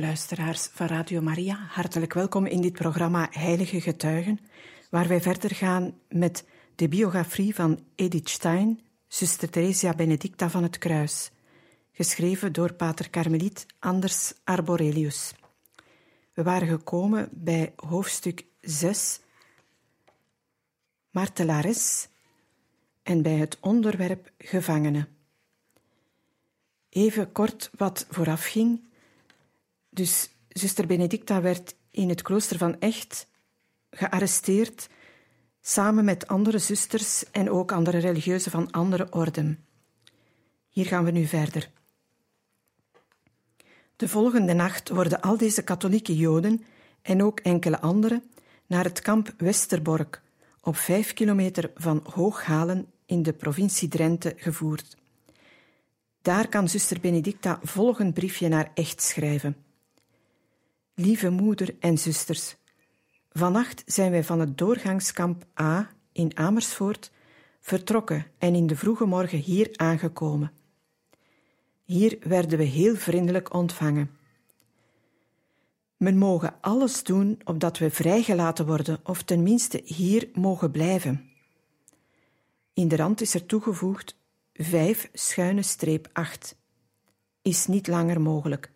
Luisteraars van Radio Maria, hartelijk welkom in dit programma Heilige Getuigen, waar wij verder gaan met de biografie van Edith Stein, zuster Theresia Benedicta van het Kruis, geschreven door pater Carmeliet Anders Arborelius. We waren gekomen bij hoofdstuk 6, Martelares, en bij het onderwerp gevangenen. Even kort wat voorafging. Dus zuster Benedicta werd in het klooster van Echt gearresteerd, samen met andere zusters en ook andere religieuzen van andere orden. Hier gaan we nu verder. De volgende nacht worden al deze katholieke Joden en ook enkele anderen naar het kamp Westerbork, op vijf kilometer van Hooghalen in de provincie Drenthe gevoerd. Daar kan zuster Benedicta volgend briefje naar Echt schrijven. Lieve moeder en zusters, vannacht zijn wij van het doorgangskamp A in Amersfoort vertrokken en in de vroege morgen hier aangekomen. Hier werden we heel vriendelijk ontvangen. Men mogen alles doen opdat we vrijgelaten worden, of tenminste hier mogen blijven. In de rand is er toegevoegd 5 schuine streep 8. Is niet langer mogelijk.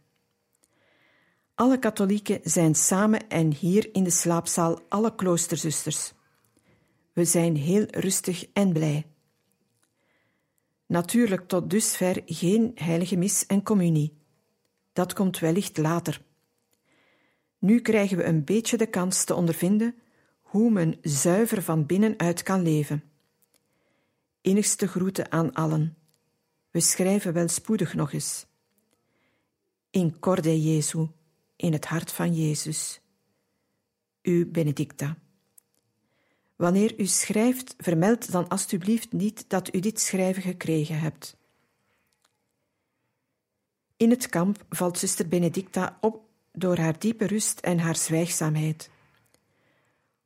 Alle katholieken zijn samen en hier in de slaapzaal alle kloosterzusters. We zijn heel rustig en blij. Natuurlijk tot dusver geen heilige mis en communie. Dat komt wellicht later. Nu krijgen we een beetje de kans te ondervinden hoe men zuiver van binnenuit kan leven. Innigste groeten aan allen. We schrijven wel spoedig nog eens. In corde Jesu in het hart van Jezus. U Benedicta. Wanneer u schrijft, vermeld dan alstublieft niet dat u dit schrijven gekregen hebt. In het kamp valt zuster Benedicta op door haar diepe rust en haar zwijgzaamheid.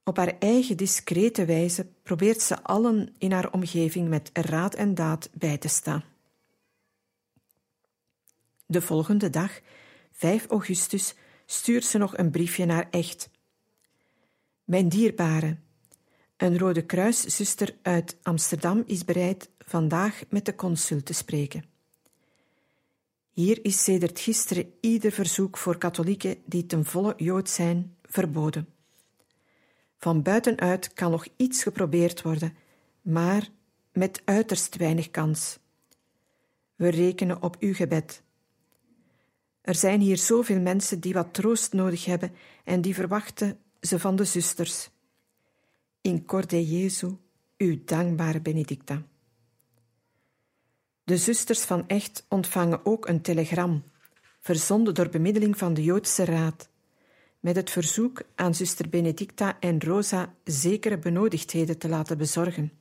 Op haar eigen discrete wijze probeert ze allen in haar omgeving met raad en daad bij te staan. De volgende dag, 5 augustus, stuurt ze nog een briefje naar Echt. Mijn dierbare, een Rode Kruiszuster uit Amsterdam is bereid vandaag met de consul te spreken. Hier is sedert gisteren ieder verzoek voor katholieken die ten volle Jood zijn verboden. Van buitenuit kan nog iets geprobeerd worden, maar met uiterst weinig kans. We rekenen op uw gebed. Er zijn hier zoveel mensen die wat troost nodig hebben en die verwachten ze van de zusters. In corde Jesu, uw dankbare Benedicta. De zusters van Echt ontvangen ook een telegram, verzonden door bemiddeling van de Joodse Raad, met het verzoek aan zuster Benedicta en Rosa zekere benodigdheden te laten bezorgen.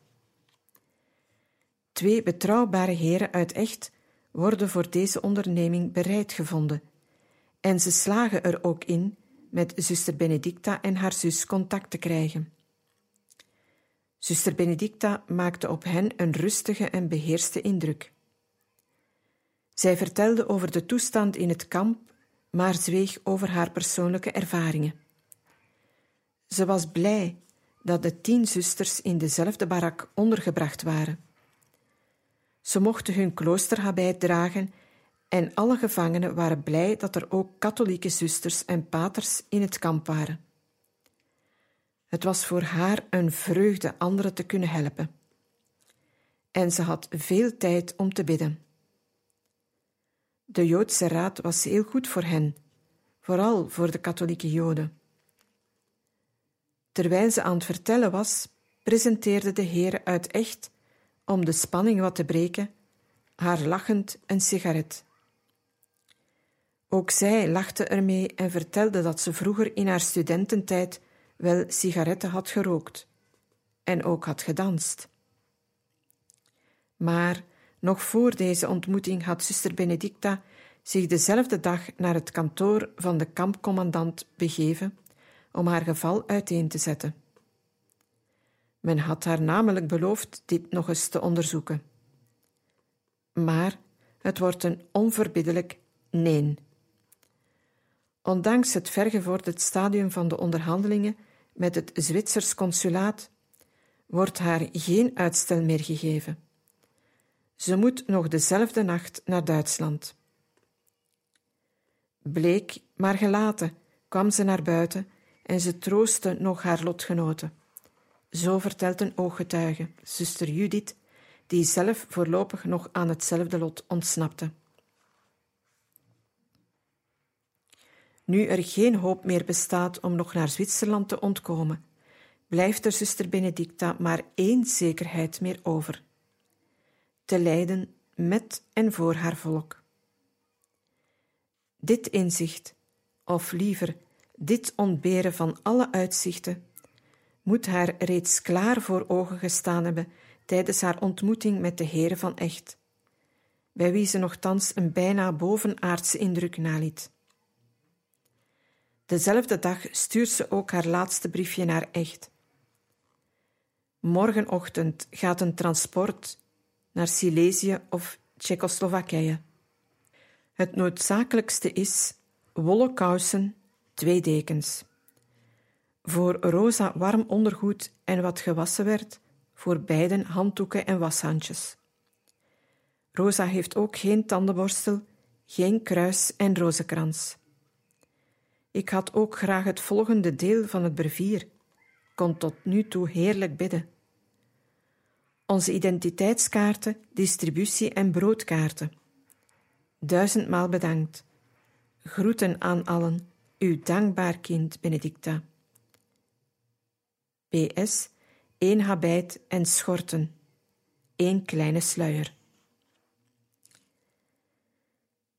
Twee betrouwbare heren uit Echt worden voor deze onderneming bereid gevonden en ze slagen er ook in met zuster Benedicta en haar zus contact te krijgen. Zuster Benedicta maakte op hen een rustige en beheerste indruk. Zij vertelde over de toestand in het kamp, maar zweeg over haar persoonlijke ervaringen. Ze was blij dat de tien zusters in dezelfde barak ondergebracht waren. Ze mochten hun kloosterhabit dragen en alle gevangenen waren blij dat er ook katholieke zusters en paters in het kamp waren. Het was voor haar een vreugde anderen te kunnen helpen. En ze had veel tijd om te bidden. De Joodse Raad was heel goed voor hen, vooral voor de katholieke Joden. Terwijl ze aan het vertellen was, presenteerde de Heer uit echt, om de spanning wat te breken, haar lachend een sigaret. Ook zij lachte ermee en vertelde dat ze vroeger in haar studententijd wel sigaretten had gerookt en ook had gedanst. Maar nog voor deze ontmoeting had zuster Benedicta zich dezelfde dag naar het kantoor van de kampcommandant begeven om haar geval uiteen te zetten. Men had haar namelijk beloofd dit nog eens te onderzoeken. Maar het wordt een onverbiddelijk nee. Ondanks het vergevorderd stadium van de onderhandelingen met het Zwitsers consulaat wordt haar geen uitstel meer gegeven. Ze moet nog dezelfde nacht naar Duitsland. Bleek, maar gelaten, kwam ze naar buiten en ze troostte nog haar lotgenoten. Zo vertelt een ooggetuige, zuster Judith, die zelf voorlopig nog aan hetzelfde lot ontsnapte. Nu er geen hoop meer bestaat om nog naar Zwitserland te ontkomen, blijft er zuster Benedicta maar één zekerheid meer over: te lijden met en voor haar volk. Dit inzicht, of liever dit ontberen van alle uitzichten, moet haar reeds klaar voor ogen gestaan hebben tijdens haar ontmoeting met de heren van Echt, bij wie ze nogthans een bijna bovenaardse indruk naliet. Dezelfde dag stuurt ze ook haar laatste briefje naar Echt. Morgenochtend gaat een transport naar Silesië of Tsjechoslowakije. Het noodzakelijkste is wollen kousen, twee dekens. Voor Rosa warm ondergoed en wat gewassen werd, voor beiden handdoeken en washandjes. Rosa heeft ook geen tandenborstel, geen kruis en rozenkrans. Ik had ook graag het volgende deel van het brevier, kon tot nu toe heerlijk bidden. Onze identiteitskaarten, distributie- en broodkaarten. Duizendmaal bedankt. Groeten aan allen, uw dankbaar kind Benedicta. PS, één habit en schorten, één kleine sluier.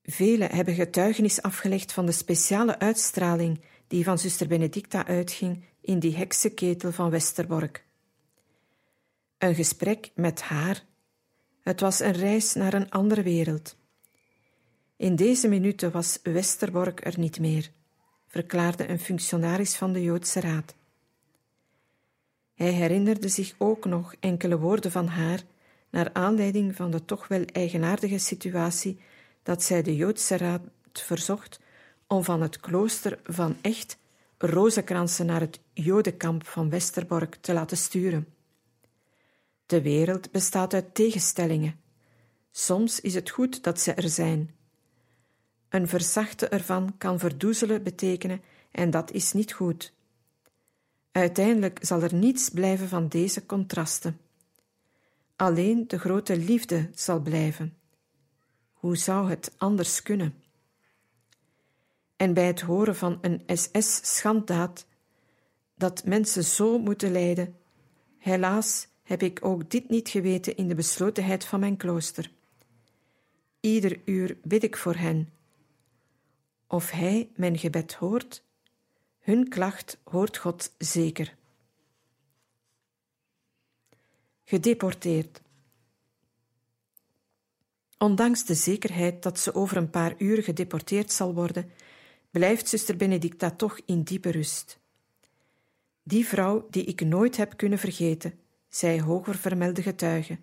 Velen hebben getuigenis afgelegd van de speciale uitstraling die van zuster Benedicta uitging in die heksenketel van Westerbork. Een gesprek met haar. Het was een reis naar een andere wereld. In deze minuten was Westerbork er niet meer, verklaarde een functionaris van de Joodse Raad. Hij herinnerde zich ook nog enkele woorden van haar, naar aanleiding van de toch wel eigenaardige situatie dat zij de Joodse Raad verzocht om van het klooster van Echt rozenkransen naar het Jodenkamp van Westerbork te laten sturen. De wereld bestaat uit tegenstellingen. Soms is het goed dat ze er zijn. Een verzachte ervan kan verdoezelen betekenen en dat is niet goed. Uiteindelijk zal er niets blijven van deze contrasten. Alleen de grote liefde zal blijven. Hoe zou het anders kunnen? En bij het horen van een SS-schanddaad, dat mensen zo moeten lijden, helaas heb ik ook dit niet geweten in de beslotenheid van mijn klooster. Ieder uur bid ik voor hen. Of Hij mijn gebed hoort, hun klacht hoort God zeker. Gedeporteerd. Ondanks de zekerheid dat ze over een paar uur gedeporteerd zal worden, blijft zuster Benedicta toch in diepe rust. Die vrouw die ik nooit heb kunnen vergeten, zei hoger vermelde getuige.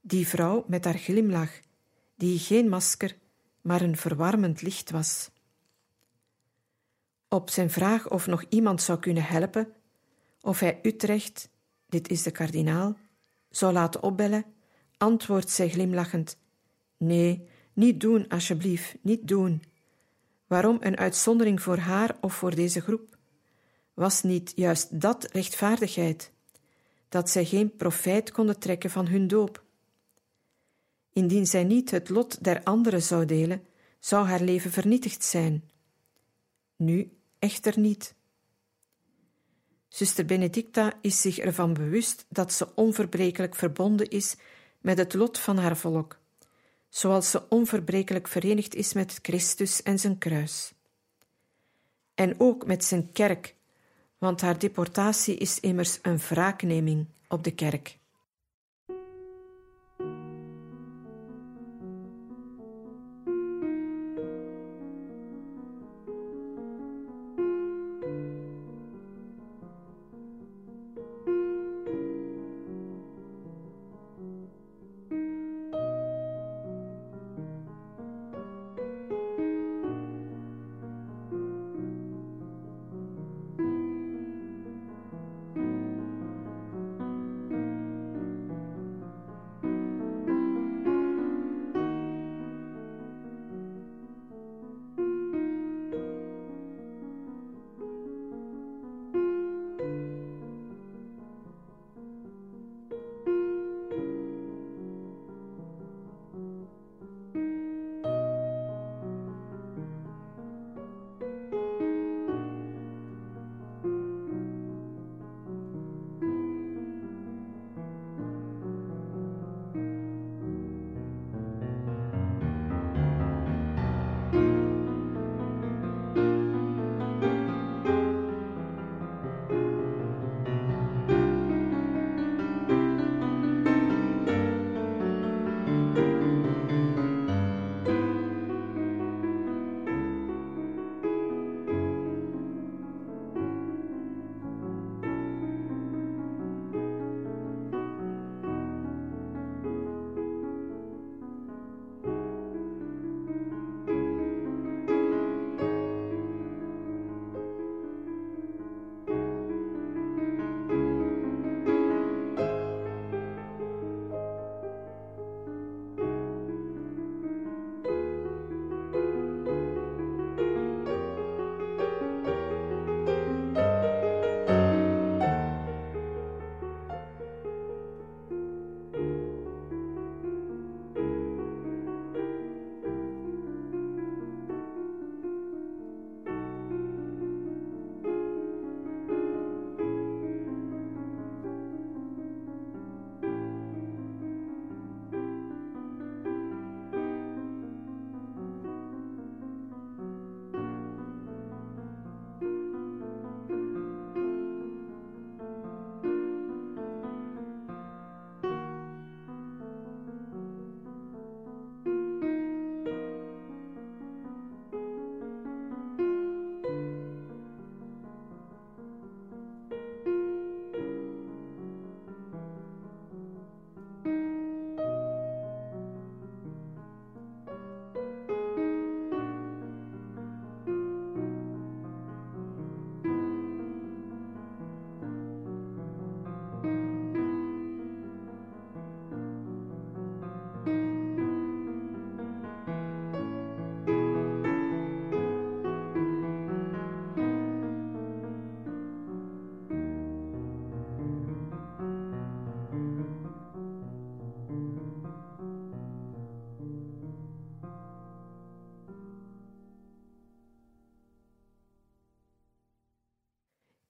Die vrouw met haar glimlach, die geen masker, maar een verwarmend licht was. Op zijn vraag of nog iemand zou kunnen helpen, of hij Utrecht, dit is de kardinaal, zou laten opbellen, antwoordt zij glimlachend: Nee, niet doen, alsjeblieft, niet doen. Waarom een uitzondering voor haar of voor deze groep? Was niet juist dat rechtvaardigheid? Dat zij geen profijt konden trekken van hun doop? Indien zij niet het lot der anderen zou delen, zou haar leven vernietigd zijn. Nu echter niet. Zuster Benedicta is zich ervan bewust dat ze onverbrekelijk verbonden is met het lot van haar volk, zoals ze onverbrekelijk verenigd is met Christus en zijn kruis. En ook met zijn kerk, want haar deportatie is immers een wraakneming op de kerk.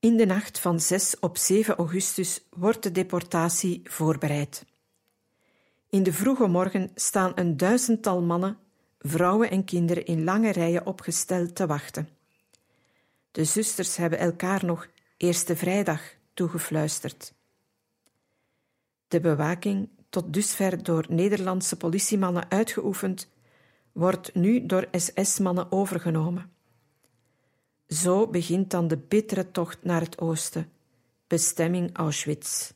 In de nacht van 6 op 7 augustus wordt de deportatie voorbereid. In de vroege morgen staan een duizendtal mannen, vrouwen en kinderen in lange rijen opgesteld te wachten. De zusters hebben elkaar nog Eerste Vrijdag toegefluisterd. De bewaking, tot dusver door Nederlandse politiemannen uitgeoefend, wordt nu door SS-mannen overgenomen. Zo begint dan de bittere tocht naar het oosten, bestemming Auschwitz.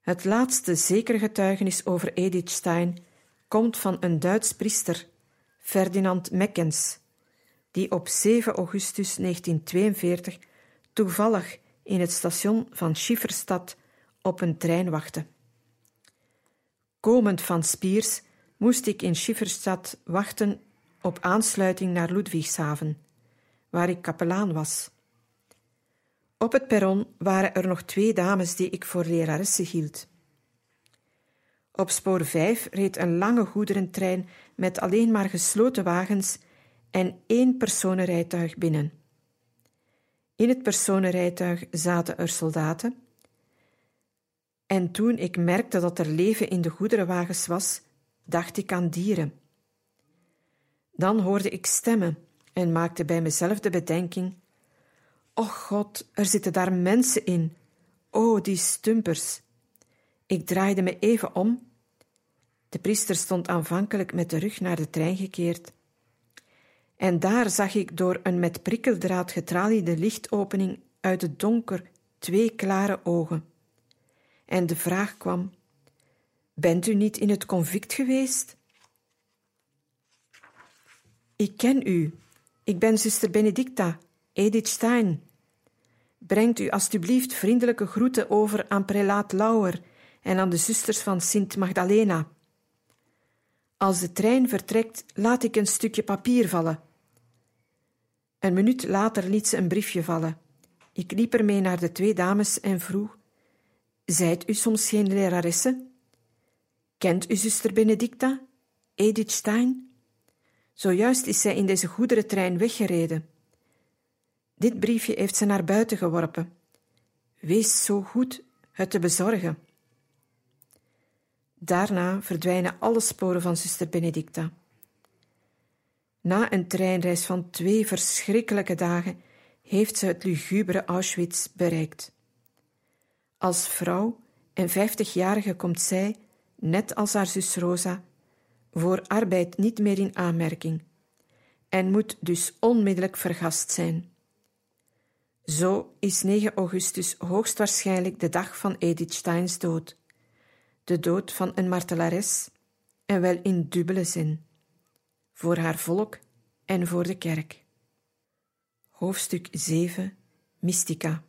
Het laatste zekere getuigenis over Edith Stein komt van een Duits priester, Ferdinand Meckens, die op 7 augustus 1942 toevallig in het station van Schifferstad op een trein wachtte. Komend van Spiers moest ik in Schifferstad wachten op aansluiting naar Ludwigshaven, waar ik kapelaan was. Op het perron waren er nog twee dames die ik voor leraressen hield. Op spoor 5 reed een lange goederentrein met alleen maar gesloten wagens en één personenrijtuig binnen. In het personenrijtuig zaten er soldaten. En toen ik merkte dat er leven in de goederenwagens was, dacht ik aan dieren. Dan hoorde ik stemmen en maakte bij mezelf de bedenking: Och God, er zitten daar mensen in. O, die stumpers. Ik draaide me even om. De priester stond aanvankelijk met de rug naar de trein gekeerd. En daar zag ik door een met prikkeldraad getraliede lichtopening uit het donker twee klare ogen. En de vraag kwam: Bent u niet in het convict geweest? Ik ken u. Ik ben zuster Benedicta, Edith Stein. Brengt u alstublieft vriendelijke groeten over aan prelaat Lauwer en aan de zusters van Sint Magdalena. Als de trein vertrekt, laat ik een stukje papier vallen. Een minuut later liet ze een briefje vallen. Ik liep ermee naar de twee dames en vroeg: Zijt u soms geen leraresse? Kent u zuster Benedicta, Edith Stein? Zojuist is zij in deze goederentrein weggereden. Dit briefje heeft ze naar buiten geworpen. Wees zo goed het te bezorgen. Daarna verdwijnen alle sporen van zuster Benedicta. Na een treinreis van twee verschrikkelijke dagen heeft ze het lugubere Auschwitz bereikt. Als vrouw en vijftigjarige komt zij, net als haar zus Rosa, voor arbeid niet meer in aanmerking en moet dus onmiddellijk vergast zijn. Zo is 9 augustus hoogstwaarschijnlijk de dag van Edith Steins dood, de dood van een martelares, en wel in dubbele zin, voor haar volk en voor de kerk. Hoofdstuk 7 Mystica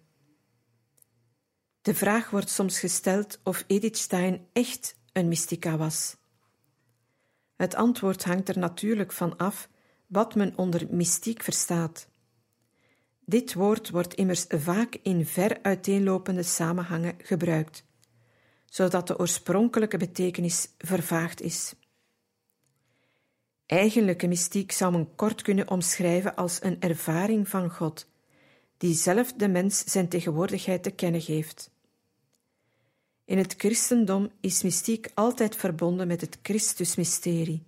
De vraag wordt soms gesteld of Edith Stein echt een mystica was. Het antwoord hangt er natuurlijk van af wat men onder mystiek verstaat. Dit woord wordt immers vaak in ver uiteenlopende samenhangen gebruikt, zodat de oorspronkelijke betekenis vervaagd is. Eigenlijke mystiek zou men kort kunnen omschrijven als een ervaring van God, die zelf de mens zijn tegenwoordigheid te kennen geeft. In het christendom is mystiek altijd verbonden met het Christusmysterie,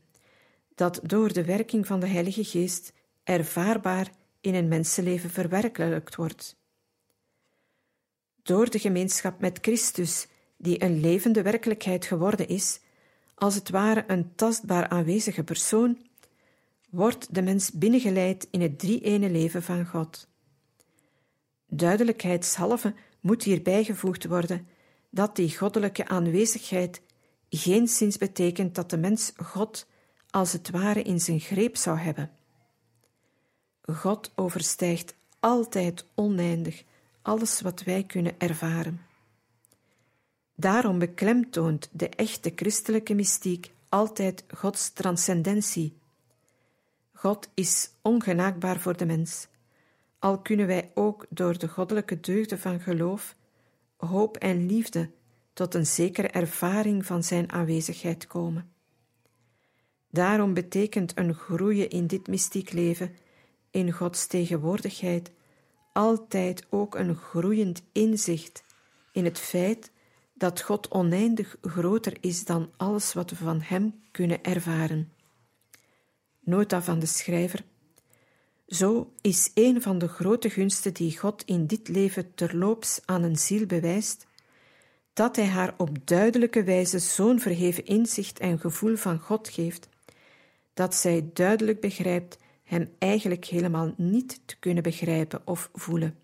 dat door de werking van de Heilige Geest ervaarbaar in een mensenleven verwerkelijkt wordt. Door de gemeenschap met Christus, die een levende werkelijkheid geworden is, als het ware een tastbaar aanwezige persoon, wordt de mens binnengeleid in het drie-ene leven van God. Duidelijkheidshalve moet hier bijgevoegd worden dat die goddelijke aanwezigheid geen zins betekent dat de mens God als het ware in zijn greep zou hebben. God overstijgt altijd oneindig alles wat wij kunnen ervaren. Daarom beklemtoont de echte christelijke mystiek altijd Gods transcendentie. God is ongenaakbaar voor de mens, al kunnen wij ook door de goddelijke deugden van geloof, hoop en liefde tot een zekere ervaring van Zijn aanwezigheid komen. Daarom betekent een groeien in dit mystiek leven, in Gods tegenwoordigheid, altijd ook een groeiend inzicht in het feit dat God oneindig groter is dan alles wat we van Hem kunnen ervaren. Nota van de schrijver. Zo is een van de grote gunsten die God in dit leven terloops aan een ziel bewijst, dat Hij haar op duidelijke wijze zo'n verheven inzicht en gevoel van God geeft, dat zij duidelijk begrijpt Hem eigenlijk helemaal niet te kunnen begrijpen of voelen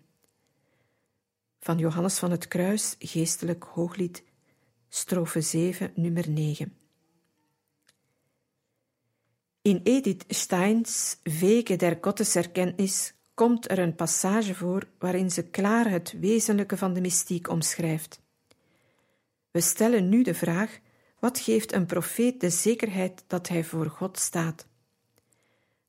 van Johannes van het Kruis, geestelijk hooglied, strofe 7, nummer 9. In Edith Steins Wege der Gotteserkenntnis komt er een passage voor waarin ze klaar het wezenlijke van de mystiek omschrijft. We stellen nu de vraag: wat geeft een profeet de zekerheid dat hij voor God staat?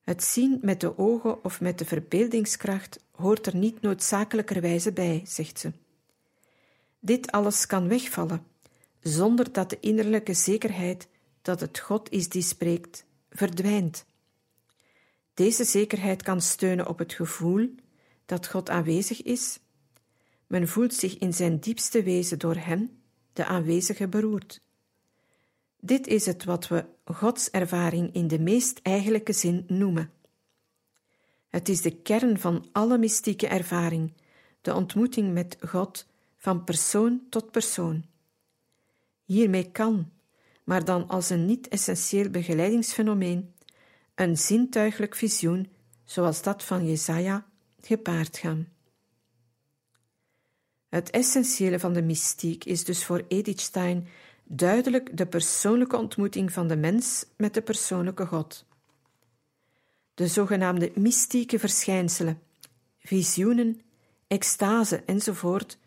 Het zien met de ogen of met de verbeeldingskracht hoort er niet noodzakelijkerwijze bij, zegt ze. Dit alles kan wegvallen, zonder dat de innerlijke zekerheid dat het God is die spreekt, verdwijnt. Deze zekerheid kan steunen op het gevoel dat God aanwezig is. Men voelt zich in zijn diepste wezen door Hem, de aanwezige, beroerd. Dit is het wat we Godservaring in de meest eigenlijke zin noemen. Het is de kern van alle mystieke ervaring, de ontmoeting met God van persoon tot persoon. Hiermee kan, maar dan als een niet-essentieel begeleidingsfenomeen, een zintuigelijk visioen, zoals dat van Jesaja, gepaard gaan. Het essentiële van de mystiek is dus voor Edith Stein duidelijk de persoonlijke ontmoeting van de mens met de persoonlijke God. De zogenaamde mystieke verschijnselen, visioenen, extase enzovoort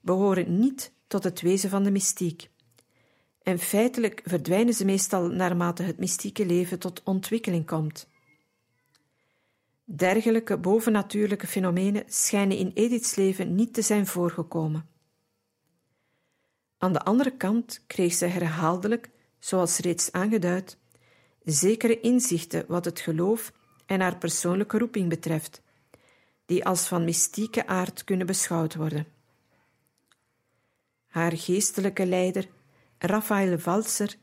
behoren niet tot het wezen van de mystiek. En feitelijk verdwijnen ze meestal naarmate het mystieke leven tot ontwikkeling komt. Dergelijke bovennatuurlijke fenomenen schijnen in Ediths leven niet te zijn voorgekomen. Aan de andere kant kreeg ze herhaaldelijk, zoals reeds aangeduid, zekere inzichten wat het geloof en haar persoonlijke roeping betreft, die als van mystieke aard kunnen beschouwd worden. Haar geestelijke leider, Raphaël Walser,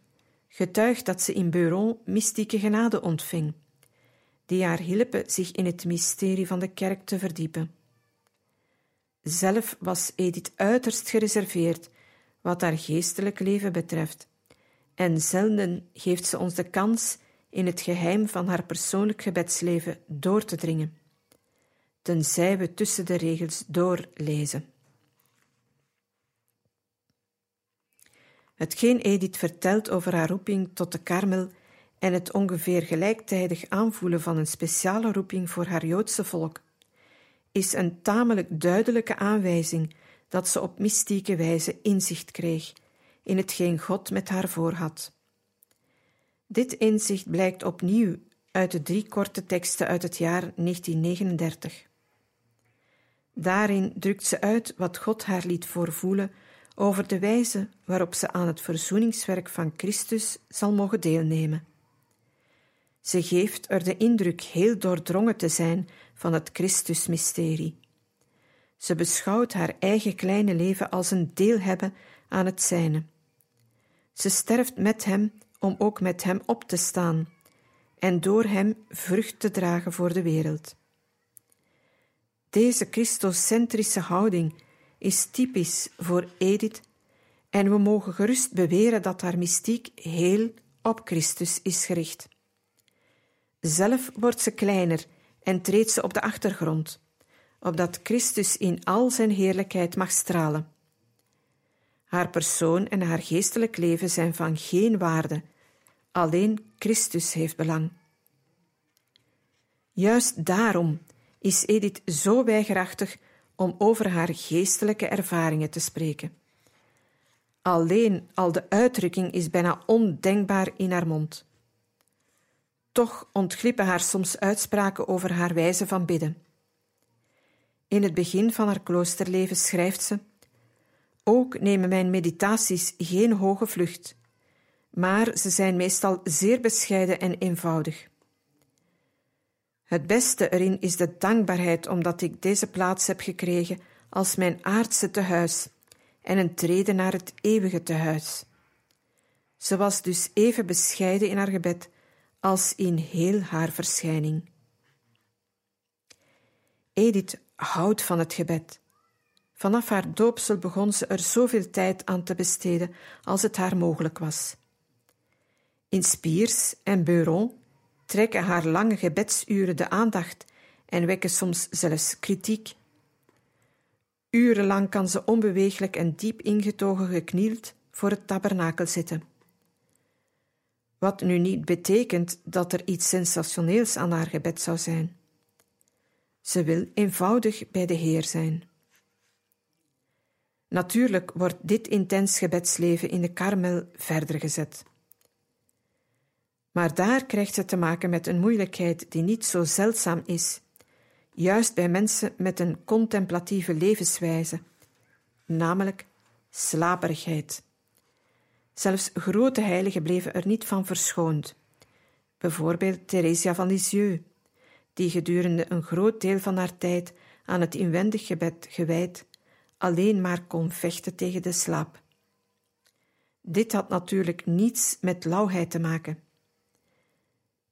getuigt dat ze in Beuron mystieke genade ontving, die haar hielpen zich in het mysterie van de kerk te verdiepen. Zelf was Edith uiterst gereserveerd wat haar geestelijk leven betreft, en zelden geeft ze ons de kans in het geheim van haar persoonlijk gebedsleven door te dringen, tenzij we tussen de regels doorlezen. Hetgeen Edith vertelt over haar roeping tot de karmel en het ongeveer gelijktijdig aanvoelen van een speciale roeping voor haar Joodse volk, is een tamelijk duidelijke aanwijzing dat ze op mystieke wijze inzicht kreeg in hetgeen God met haar voorhad. Dit inzicht blijkt opnieuw uit de drie korte teksten uit het jaar 1939. Daarin drukt ze uit wat God haar liet voorvoelen over de wijze waarop ze aan het verzoeningswerk van Christus zal mogen deelnemen. Ze geeft er de indruk heel doordrongen te zijn van het Christusmysterie. Ze beschouwt haar eigen kleine leven als een deel hebben aan het zijne. Ze sterft met hem om ook met hem op te staan en door hem vrucht te dragen voor de wereld. Deze Christocentrische houding is typisch voor Edith en we mogen gerust beweren dat haar mystiek heel op Christus is gericht. Zelf wordt ze kleiner en treedt ze op de achtergrond, opdat Christus in al zijn heerlijkheid mag stralen. Haar persoon en haar geestelijk leven zijn van geen waarde, alleen Christus heeft belang. Juist daarom is Edith zo weigerachtig om over haar geestelijke ervaringen te spreken. Alleen al de uitdrukking is bijna ondenkbaar in haar mond. Toch ontglippen haar soms uitspraken over haar wijze van bidden. In het begin van haar kloosterleven schrijft ze: Ook nemen mijn meditaties geen hoge vlucht, maar ze zijn meestal zeer bescheiden en eenvoudig. Het beste erin is de dankbaarheid omdat ik deze plaats heb gekregen als mijn aardse tehuis en een treden naar het eeuwige tehuis. Ze was dus even bescheiden in haar gebed als in heel haar verschijning. Edith houdt van het gebed. Vanaf haar doopsel begon ze er zoveel tijd aan te besteden als het haar mogelijk was. In Spiers en Beuron trekken haar lange gebedsuren de aandacht en wekken soms zelfs kritiek. Urenlang kan ze onbeweeglijk en diep ingetogen geknield voor het tabernakel zitten. Wat nu niet betekent dat er iets sensationeels aan haar gebed zou zijn. Ze wil eenvoudig bij de Heer zijn. Natuurlijk wordt dit intens gebedsleven in de karmel verder gezet. Maar daar krijgt ze te maken met een moeilijkheid die niet zo zeldzaam is, juist bij mensen met een contemplatieve levenswijze, namelijk slaperigheid. Zelfs grote heiligen bleven er niet van verschoond. Bijvoorbeeld Theresia van Lisieux, die gedurende een groot deel van haar tijd aan het inwendig gebed gewijd, alleen maar kon vechten tegen de slaap. Dit had natuurlijk niets met lauwheid te maken.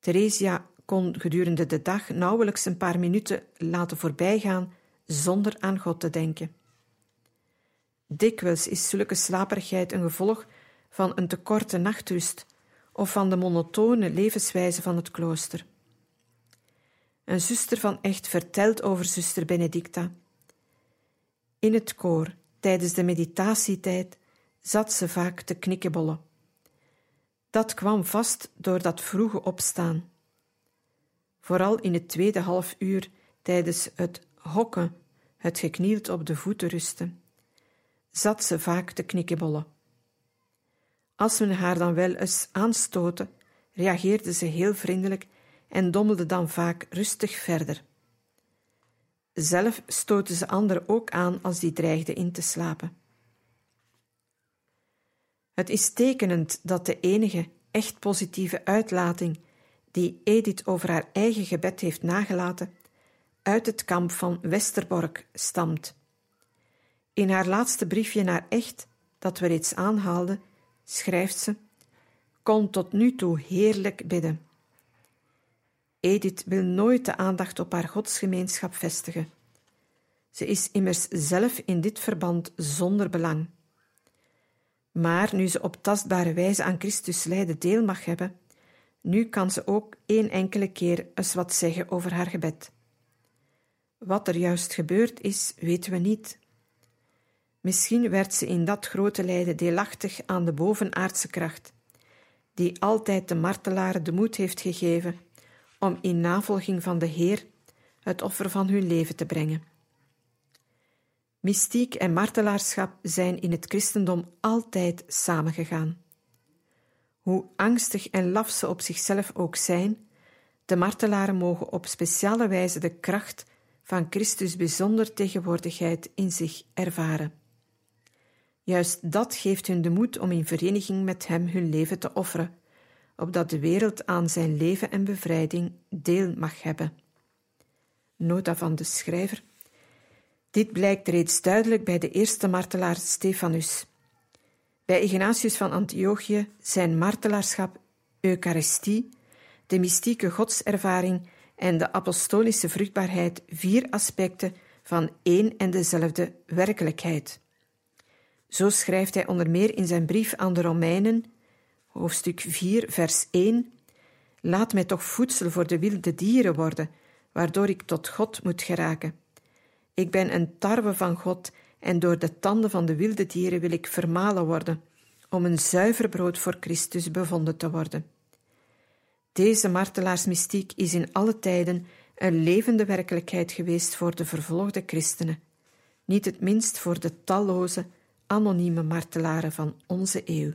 Theresia kon gedurende de dag nauwelijks een paar minuten laten voorbijgaan zonder aan God te denken. Dikwijls is zulke slaperigheid een gevolg van een tekorte nachtrust of van de monotone levenswijze van het klooster. Een zuster van echt vertelt over zuster Benedicta. In het koor, tijdens de meditatietijd, zat ze vaak te knikkebollen. Dat kwam vast door dat vroege opstaan. Vooral in het tweede half uur tijdens het hokken, het geknield op de voeten rusten, zat ze vaak te knikkebollen. Als men haar dan wel eens aanstootte, reageerde ze heel vriendelijk en dommelde dan vaak rustig verder. Zelf stootte ze anderen ook aan als die dreigden in te slapen. Het is tekenend dat de enige echt positieve uitlating die Edith over haar eigen gebed heeft nagelaten, uit het kamp van Westerbork stamt. In haar laatste briefje naar Echt, dat we reeds aanhaalden, schrijft ze: Kon tot nu toe heerlijk bidden. Edith wil nooit de aandacht op haar godsgemeenschap vestigen. Ze is immers zelf in dit verband zonder belang. Maar nu ze op tastbare wijze aan Christus lijden deel mag hebben, nu kan ze ook één enkele keer eens wat zeggen over haar gebed. Wat er juist gebeurd is, weten we niet. Misschien werd ze in dat grote lijden deelachtig aan de bovenaardse kracht, die altijd de martelaren de moed heeft gegeven om in navolging van de Heer het offer van hun leven te brengen. Mystiek en martelaarschap zijn in het christendom altijd samengegaan. Hoe angstig en laf ze op zichzelf ook zijn, de martelaren mogen op speciale wijze de kracht van Christus' bijzonder tegenwoordigheid in zich ervaren. Juist dat geeft hun de moed om in vereniging met Hem hun leven te offeren, opdat de wereld aan zijn leven en bevrijding deel mag hebben. Nota van de schrijver. Dit blijkt reeds duidelijk bij de eerste martelaar Stefanus. Bij Ignatius van Antiochië zijn martelaarschap, Eucharistie, de mystieke godservaring en de apostolische vruchtbaarheid vier aspecten van één en dezelfde werkelijkheid. Zo schrijft hij onder meer in zijn brief aan de Romeinen, hoofdstuk 4, vers 1: Laat mij toch voedsel voor de wilde dieren worden, waardoor ik tot God moet geraken. Ik ben een tarwe van God en door de tanden van de wilde dieren wil ik vermalen worden, om een zuiver brood voor Christus bevonden te worden. Deze martelaarsmystiek is in alle tijden een levende werkelijkheid geweest voor de vervolgde christenen, niet het minst voor de talloze, anonieme martelaren van onze eeuw.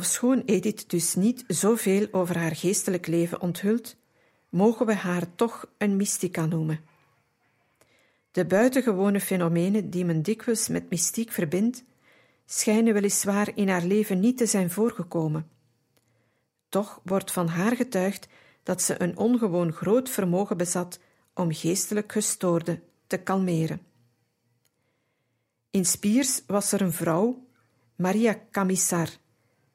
Ofschoon Edith dus niet zoveel over haar geestelijk leven onthult, mogen we haar toch een mystica noemen. De buitengewone fenomenen die men dikwijls met mystiek verbindt, schijnen weliswaar in haar leven niet te zijn voorgekomen. Toch wordt van haar getuigd dat ze een ongewoon groot vermogen bezat om geestelijk gestoorden te kalmeren. In Spiers was er een vrouw, Maria Camissar,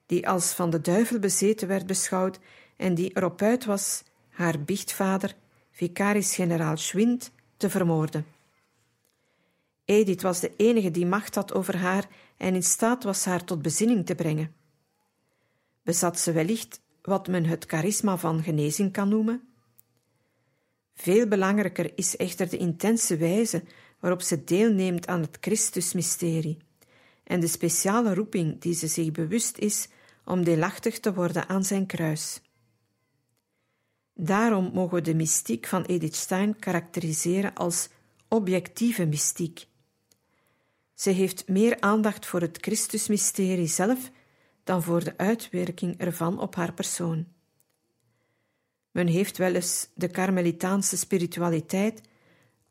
die als van de duivel bezeten werd beschouwd en die erop uit was haar biechtvader, vicaris-generaal Schwind, te vermoorden. Edith was de enige die macht had over haar en in staat was haar tot bezinning te brengen. Bezat ze wellicht wat men het charisma van genezing kan noemen? Veel belangrijker is echter de intense wijze waarop ze deelneemt aan het Christusmysterie en de speciale roeping die ze zich bewust is om deelachtig te worden aan zijn kruis. Daarom mogen we de mystiek van Edith Stein karakteriseren als objectieve mystiek. Ze heeft meer aandacht voor het Christusmysterie zelf dan voor de uitwerking ervan op haar persoon. Men heeft wel eens de Karmelitaanse spiritualiteit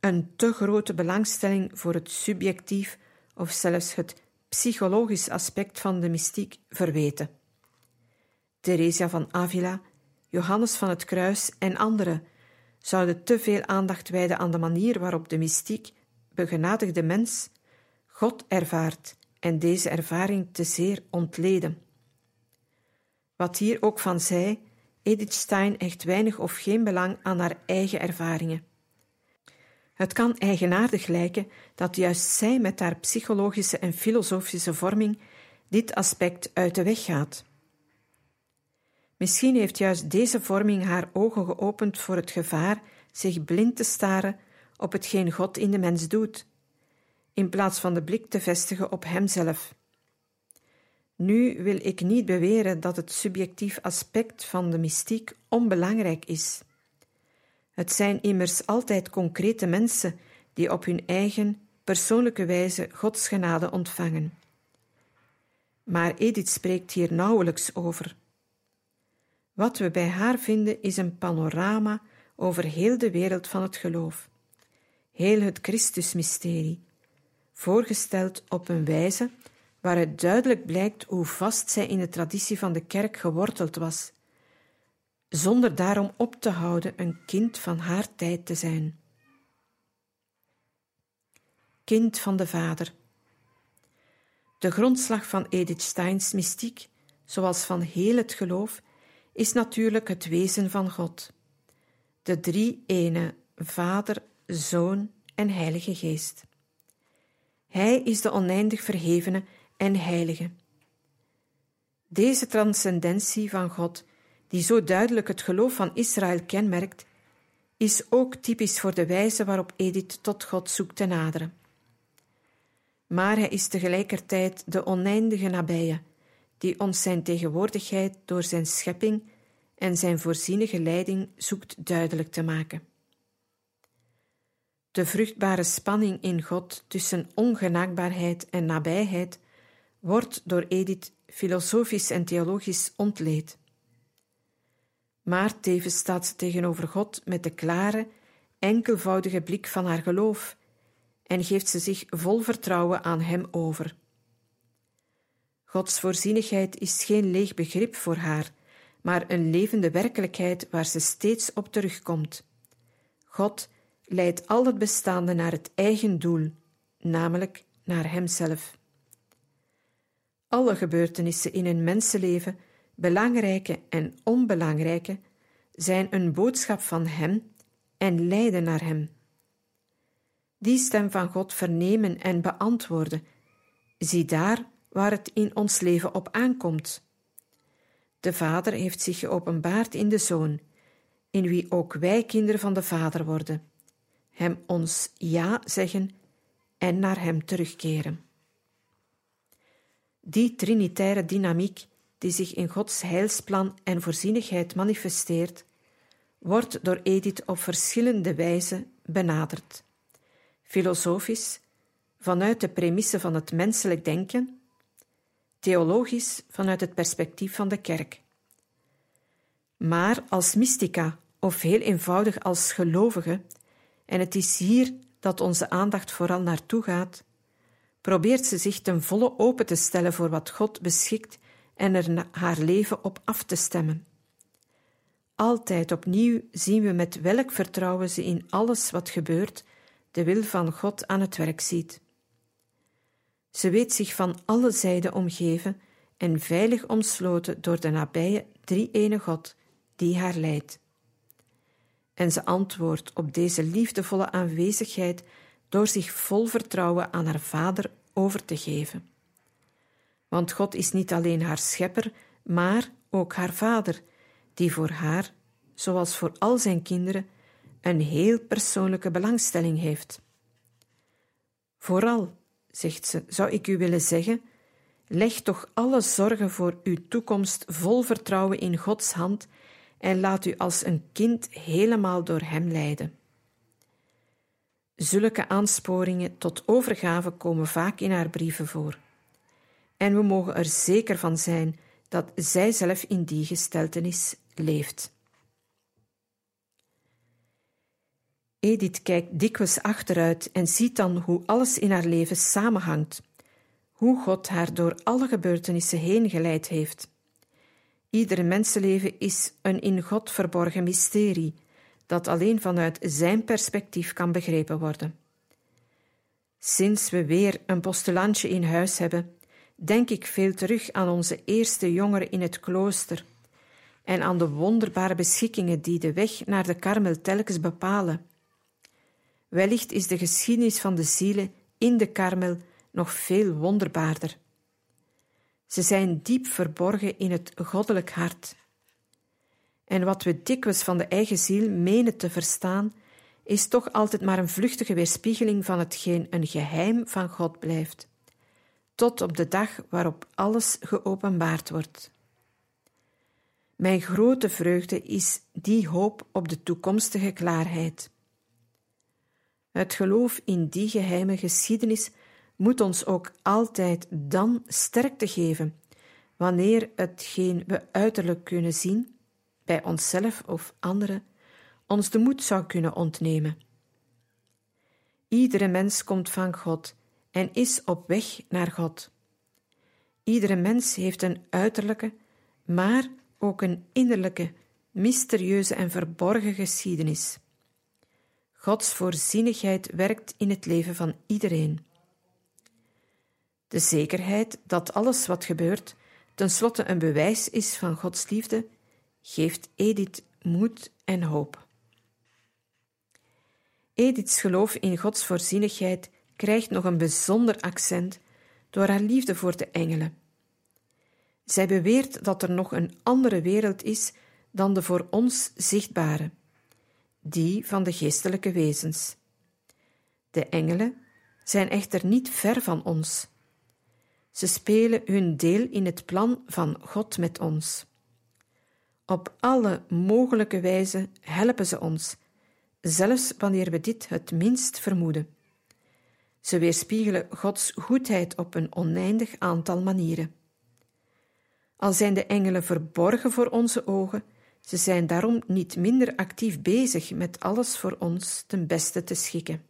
een te grote belangstelling voor het subjectief of zelfs het psychologisch aspect van de mystiek verweten. Theresia van Avila, Johannes van het Kruis en anderen zouden te veel aandacht wijden aan de manier waarop de mystiek, begenadigde mens, God ervaart en deze ervaring te zeer ontleden. Wat hier ook van zij, Edith Stein echt weinig of geen belang aan haar eigen ervaringen. Het kan eigenaardig lijken dat juist zij met haar psychologische en filosofische vorming dit aspect uit de weg gaat. Misschien heeft juist deze vorming haar ogen geopend voor het gevaar zich blind te staren op hetgeen God in de mens doet, in plaats van de blik te vestigen op Hemzelf. Nu wil ik niet beweren dat het subjectief aspect van de mystiek onbelangrijk is. Het zijn immers altijd concrete mensen die op hun eigen persoonlijke wijze Gods genade ontvangen. Maar Edith spreekt hier nauwelijks over. Wat we bij haar vinden is een panorama over heel de wereld van het geloof, heel het Christusmysterie, voorgesteld op een wijze waaruit duidelijk blijkt hoe vast zij in de traditie van de kerk geworteld was, zonder daarom op te houden een kind van haar tijd te zijn. Kind van de Vader. De grondslag van Edith Steins mystiek, zoals van heel het geloof, is natuurlijk het wezen van God. De drie ene, Vader, Zoon en Heilige Geest. Hij is de oneindig verhevene en heilige. Deze transcendentie van God, die zo duidelijk het geloof van Israël kenmerkt, is ook typisch voor de wijze waarop Edith tot God zoekt te naderen. Maar hij is tegelijkertijd de oneindige nabije, die ons zijn tegenwoordigheid door zijn schepping en zijn voorzienige leiding zoekt duidelijk te maken. De vruchtbare spanning in God tussen ongenaakbaarheid en nabijheid wordt door Edith filosofisch en theologisch ontleed. Maar tevens staat ze tegenover God met de klare, enkelvoudige blik van haar geloof en geeft ze zich vol vertrouwen aan Hem over. Gods voorzienigheid is geen leeg begrip voor haar, maar een levende werkelijkheid waar ze steeds op terugkomt. God leidt al het bestaande naar het eigen doel, namelijk naar Hemzelf. Alle gebeurtenissen in een mensenleven, belangrijke en onbelangrijke, zijn een boodschap van Hem en leiden naar Hem. Die stem van God vernemen en beantwoorden, zie daar waar het in ons leven op aankomt. De Vader heeft zich geopenbaard in de Zoon, in wie ook wij kinderen van de Vader worden, Hem ons ja zeggen en naar Hem terugkeren. Die trinitaire dynamiek die zich in Gods heilsplan en voorzienigheid manifesteert, wordt door Edith op verschillende wijzen benaderd. Filosofisch, vanuit de premisse van het menselijk denken, theologisch vanuit het perspectief van de kerk. Maar als mystica, of heel eenvoudig als gelovige, en het is hier dat onze aandacht vooral naartoe gaat, probeert ze zich ten volle open te stellen voor wat God beschikt en er haar leven op af te stemmen. Altijd opnieuw zien we met welk vertrouwen ze in alles wat gebeurt de wil van God aan het werk ziet. Ze weet zich van alle zijden omgeven en veilig omsloten door de nabije drie-ene God die haar leidt. En ze antwoordt op deze liefdevolle aanwezigheid door zich vol vertrouwen aan haar Vader over te geven. Want God is niet alleen haar schepper, maar ook haar Vader, die voor haar, zoals voor al zijn kinderen, een heel persoonlijke belangstelling heeft. Vooral, zegt ze, zou ik u willen zeggen, leg toch alle zorgen voor uw toekomst vol vertrouwen in Gods hand en laat u als een kind helemaal door Hem leiden. Zulke aansporingen tot overgave komen vaak in haar brieven voor. En we mogen er zeker van zijn dat zij zelf in die gesteltenis leeft. Edith kijkt dikwijls achteruit en ziet dan hoe alles in haar leven samenhangt, hoe God haar door alle gebeurtenissen heen geleid heeft. Ieder mensenleven is een in God verborgen mysterie, dat alleen vanuit Zijn perspectief kan begrepen worden. Sinds we weer een postulantje in huis hebben, denk ik veel terug aan onze eerste jongeren in het klooster en aan de wonderbare beschikkingen die de weg naar de karmel telkens bepalen. Wellicht is de geschiedenis van de zielen in de karmel nog veel wonderbaarder. Ze zijn diep verborgen in het goddelijk hart. En wat we dikwijls van de eigen ziel menen te verstaan, is toch altijd maar een vluchtige weerspiegeling van hetgeen een geheim van God blijft, tot op de dag waarop alles geopenbaard wordt. Mijn grote vreugde is die hoop op de toekomstige klaarheid. Het geloof in die geheime geschiedenis moet ons ook altijd dan sterkte geven, wanneer hetgeen we uiterlijk kunnen zien, bij onszelf of anderen, ons de moed zou kunnen ontnemen. Iedere mens komt van God en is op weg naar God. Iedere mens heeft een uiterlijke, maar ook een innerlijke, mysterieuze en verborgen geschiedenis. Gods voorzienigheid werkt in het leven van iedereen. De zekerheid dat alles wat gebeurt tenslotte een bewijs is van Gods liefde, geeft Edith moed en hoop. Ediths geloof in Gods voorzienigheid krijgt nog een bijzonder accent door haar liefde voor de engelen. Zij beweert dat er nog een andere wereld is dan de voor ons zichtbare, die van de geestelijke wezens. De engelen zijn echter niet ver van ons. Ze spelen hun deel in het plan van God met ons. Op alle mogelijke wijze helpen ze ons, zelfs wanneer we dit het minst vermoeden. Ze weerspiegelen Gods goedheid op een oneindig aantal manieren. Al zijn de engelen verborgen voor onze ogen, ze zijn daarom niet minder actief bezig met alles voor ons ten beste te schikken.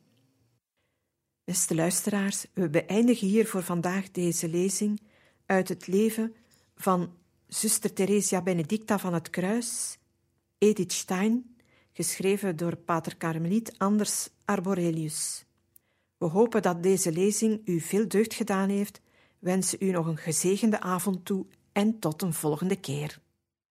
Beste luisteraars, we beëindigen hier voor vandaag deze lezing uit het leven van zuster Theresia Benedicta van het Kruis, Edith Stein, geschreven door pater Carmeliet Anders Arborelius. We hopen dat deze lezing u veel deugd gedaan heeft, wensen u nog een gezegende avond toe en tot een volgende keer.